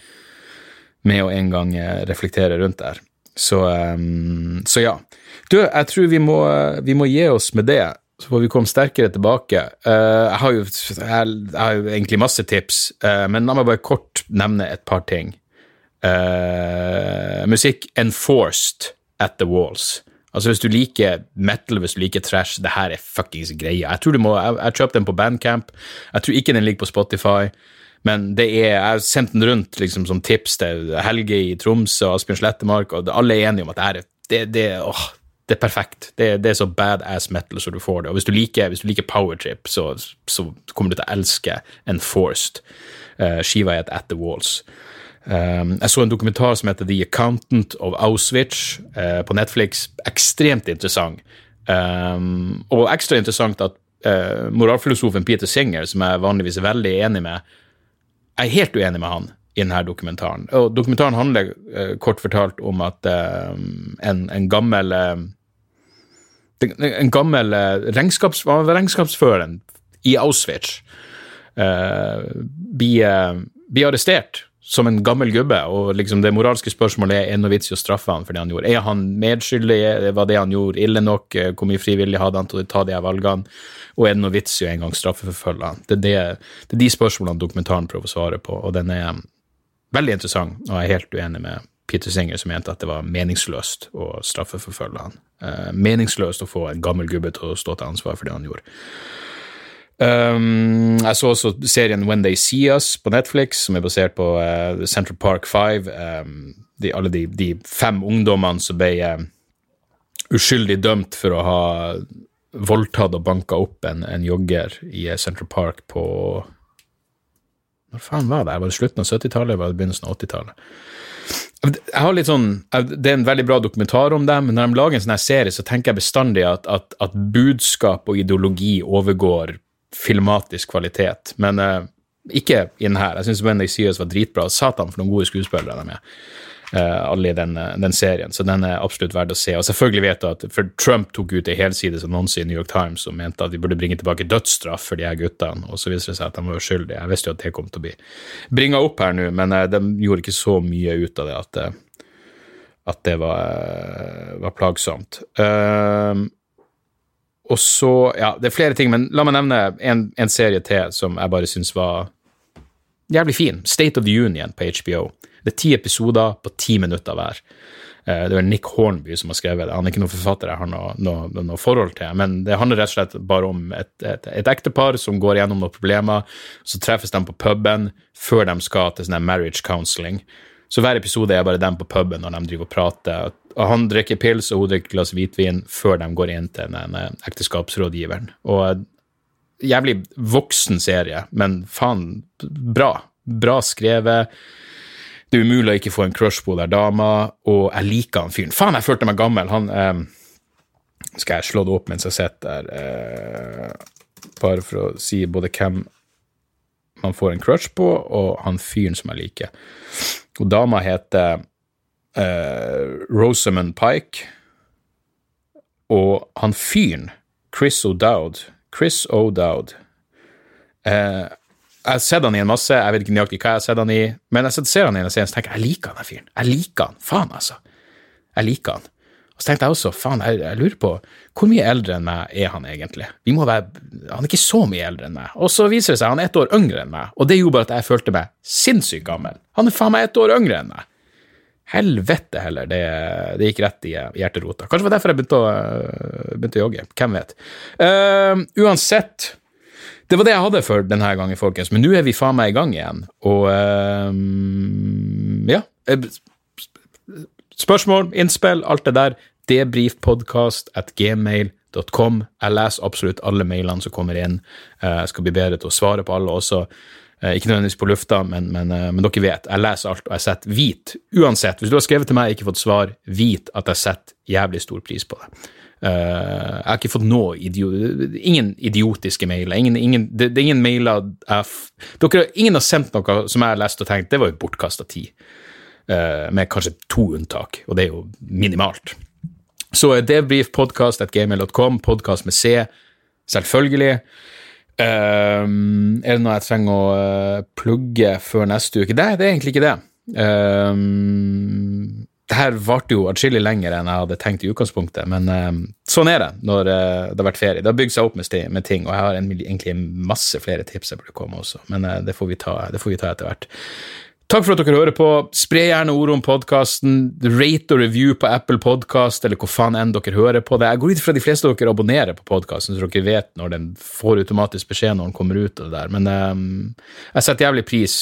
å en gang uh, reflektere rundt der. Så, um, så, ja. Du, jeg tror vi må, vi må, gi oss med det, så får vi komme sterkere tilbake. Uh, jeg, har jo, jeg, jeg, har jo, egentlig masse tips, men la meg bare kort nevne et par ting. musikk enforced at the walls. Altså Hvis du liker metal, hvis du liker trash, det her er fuckings greia. Jeg tror du må, jeg, jeg kjøpte den på Bandcamp. Jeg tror ikke den ligger på Spotify. Men det er, jeg har sendt den rundt liksom, som tips til Helge i Tromsø og Asbjørn Slettemark, og alle er enige om at det, er, det, det, åh, det er perfekt. Det, det, er så badass metal så du får det. Og hvis du liker, hvis du liker powertrip, så, så kommer du til å elske Enforced. Uh, skiva heter At The Walls. Um, jeg så en dokumentar som heter The Accountant of Auschwitz uh, på Netflix. Ekstremt interessant. Um, og ekstra interessant at uh, moralfilosofen Peter Singer, som jeg vanligvis er veldig enig med, er helt uenig med han i denne dokumentaren. Og Dokumentaren handler uh, kort fortalt om at en, en, gammel en gammel regnskaps, regnskapsfører i Auschwitz blir, blir arrestert som en gammel gubbe, og liksom det moralske spørsmålet er er noe vits i å straffe han for det han gjorde. Er han medskyldig? Var det han gjorde, ille nok? Hvor mye frivillig hadde han til å ta de valgene? Og er det noe vits i å en gang straffeforfølge han? Det er, det, det er de spørsmålene dokumentaren prøver å svare på, og den er veldig interessant, og jeg er helt uenig med Peter Singer som mente at det var meningsløst å straffeforfølge han. Eh, meningsløst å få en gammel gubbe til å stå til ansvar for det han gjorde. Um, jeg så også serien When They See Us på Netflix, som er basert på uh, Central Park Five. Um, de, alle de, de, fem ungdommene som ble uh, uskyldig dømt for å ha voldtatt og banka opp en, en jogger i uh, Central Park på Når faen var det? Var det slutten av 70-tallet eller begynnelsen av 80-tallet? Jeg har litt sånn, Det er en veldig bra dokumentar om dem, men når de lager en sånn serie, så tenker jeg bestandig at, at, at budskap og ideologi overgår filmatisk kvalitet. Men uh, ikke i den her. Jeg syns When They See Us var dritbra. Satan for noen gode skuespillere de er. Uh, alle i den, eh, den, serien, så den er absolutt verdt å se. Og selvfølgelig vet du at For Trump tok ut en helsides annonse i New York Times og mente at de burde bringe tilbake dødsstraff for de her guttene, og så viser det seg at de var uskyldige. Jeg visste jo at det kom til å bli bringa opp her nå, men uh, de gjorde ikke så mye ut av det at, at det var, var plagsomt. Uh, og så Ja, det er flere ting, men la meg nevne en, en serie til som jeg bare syns var jævlig fin. State of the Union på HBO. Det er ti episoder på ti minutter hver. Eh, det er Nick Hornby som har skrevet det. Han er ikke noen forfatter jeg har noe, noe, noe, forhold til, men det handler rett og slett bare om et, et, et ektepar som går gjennom noen problemer. Så treffes de på puben før de skal til sånn marriage counseling. Så hver episode er bare dem på puben når de driver og prater. Han drikker pils, og hun drikker glass hvitvin før de går inn til den ekteskapsrådgiveren. Og jævlig voksen serie, men faen, bra. Bra skrevet. Det er umulig å ikke få en crush på der dama, og jeg liker han fyren. Faen, jeg følte meg gammel. Han eh, Skal jeg slå det opp mens jeg sitter der, eh, bare for å si både hvem man får en crush på, og han fyren som jeg liker. Og dama heter uh, Rosamund Pike. Og han fyren, Chris O'Dowd Chris O'Dowd Eh, Jeg har sett han i en masse, jeg vet ikke nøyaktig hva jeg har sett han i, men jeg ser han i en scene og tenker jeg liker han fyren. Jeg liker han. Faen, altså. Jeg liker han. Og så tenkte jeg også, faen, jeg, jeg, lurer på hvor mye eldre enn meg er han egentlig? Vi må være, Han er ikke så mye eldre enn meg. Og så viser det seg han er ett år yngre enn meg, og det gjorde bare at jeg følte meg sinnssykt gammel. Han er faen meg ett år yngre enn meg. Helvete heller, det, det gikk rett i hjerterota. Kanskje det var derfor jeg begynte å, begynte å jogge. Hvem vet. Uh, uansett, det var det jeg hadde for denne gangen, folkens. Men nå er vi faen meg i gang igjen, og uh, ja. Spørsmål, innspill, alt det der. Debrifpodkast at gmail.com. Jeg leser absolutt alle mailene som kommer inn. Eh, Jeg skal bli bedre til å svare på alle også. Eh, Ikke nødvendigvis på lufta, men, men, eh, men dere vet, jeg leser alt, og jeg setter hvit. Uansett, hvis du har skrevet til meg og ikke fått svar, vit at jeg setter jævlig stor pris på det. Eh, jeg har ikke fått noe idio ingen idiotiske mailer. Ingen, ingen, det, det er ingen mailer dere, Ingen har sendt noe som jeg har lest og tenkt det var jo bortkasta tid. Med kanskje to unntak, og det er jo minimalt. Så er debrifpodkast.gmail.com, podkast med C, selvfølgelig. Ehm, er det noe jeg trenger å eh, plugge før neste uke? Nei, det er egentlig ikke det. Um, det her varte jo atskillig lenger enn jeg hadde tenkt i utgangspunktet, men um, sånn er det når uh, det har vært ferie. Det har bygd seg opp med, med ting, og jeg har en, egentlig masse flere tips jeg burde komme også, men uh, det, får vi ta, det får vi ta etter hvert. Takk for at dere hører på. Spre gjerne ordet om podkasten. Rate og review på Apple Podcast, eller hvor faen enn dere hører på det. Jeg går ut fra de fleste av dere abonnerer på podkasten, så dere vet når den får automatisk beskjed når den kommer ut. og det der. Men um, jeg setter jævlig pris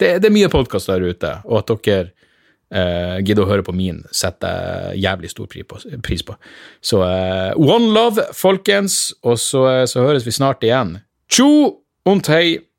Det, det er mye podkast der ute, og at dere Uh, gidder å høre på min, setter jeg jævlig stor pris på. Så uh, one love, folkens, og så, eh, så høres vi snart igjen. Tjo und hei!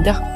milliardaire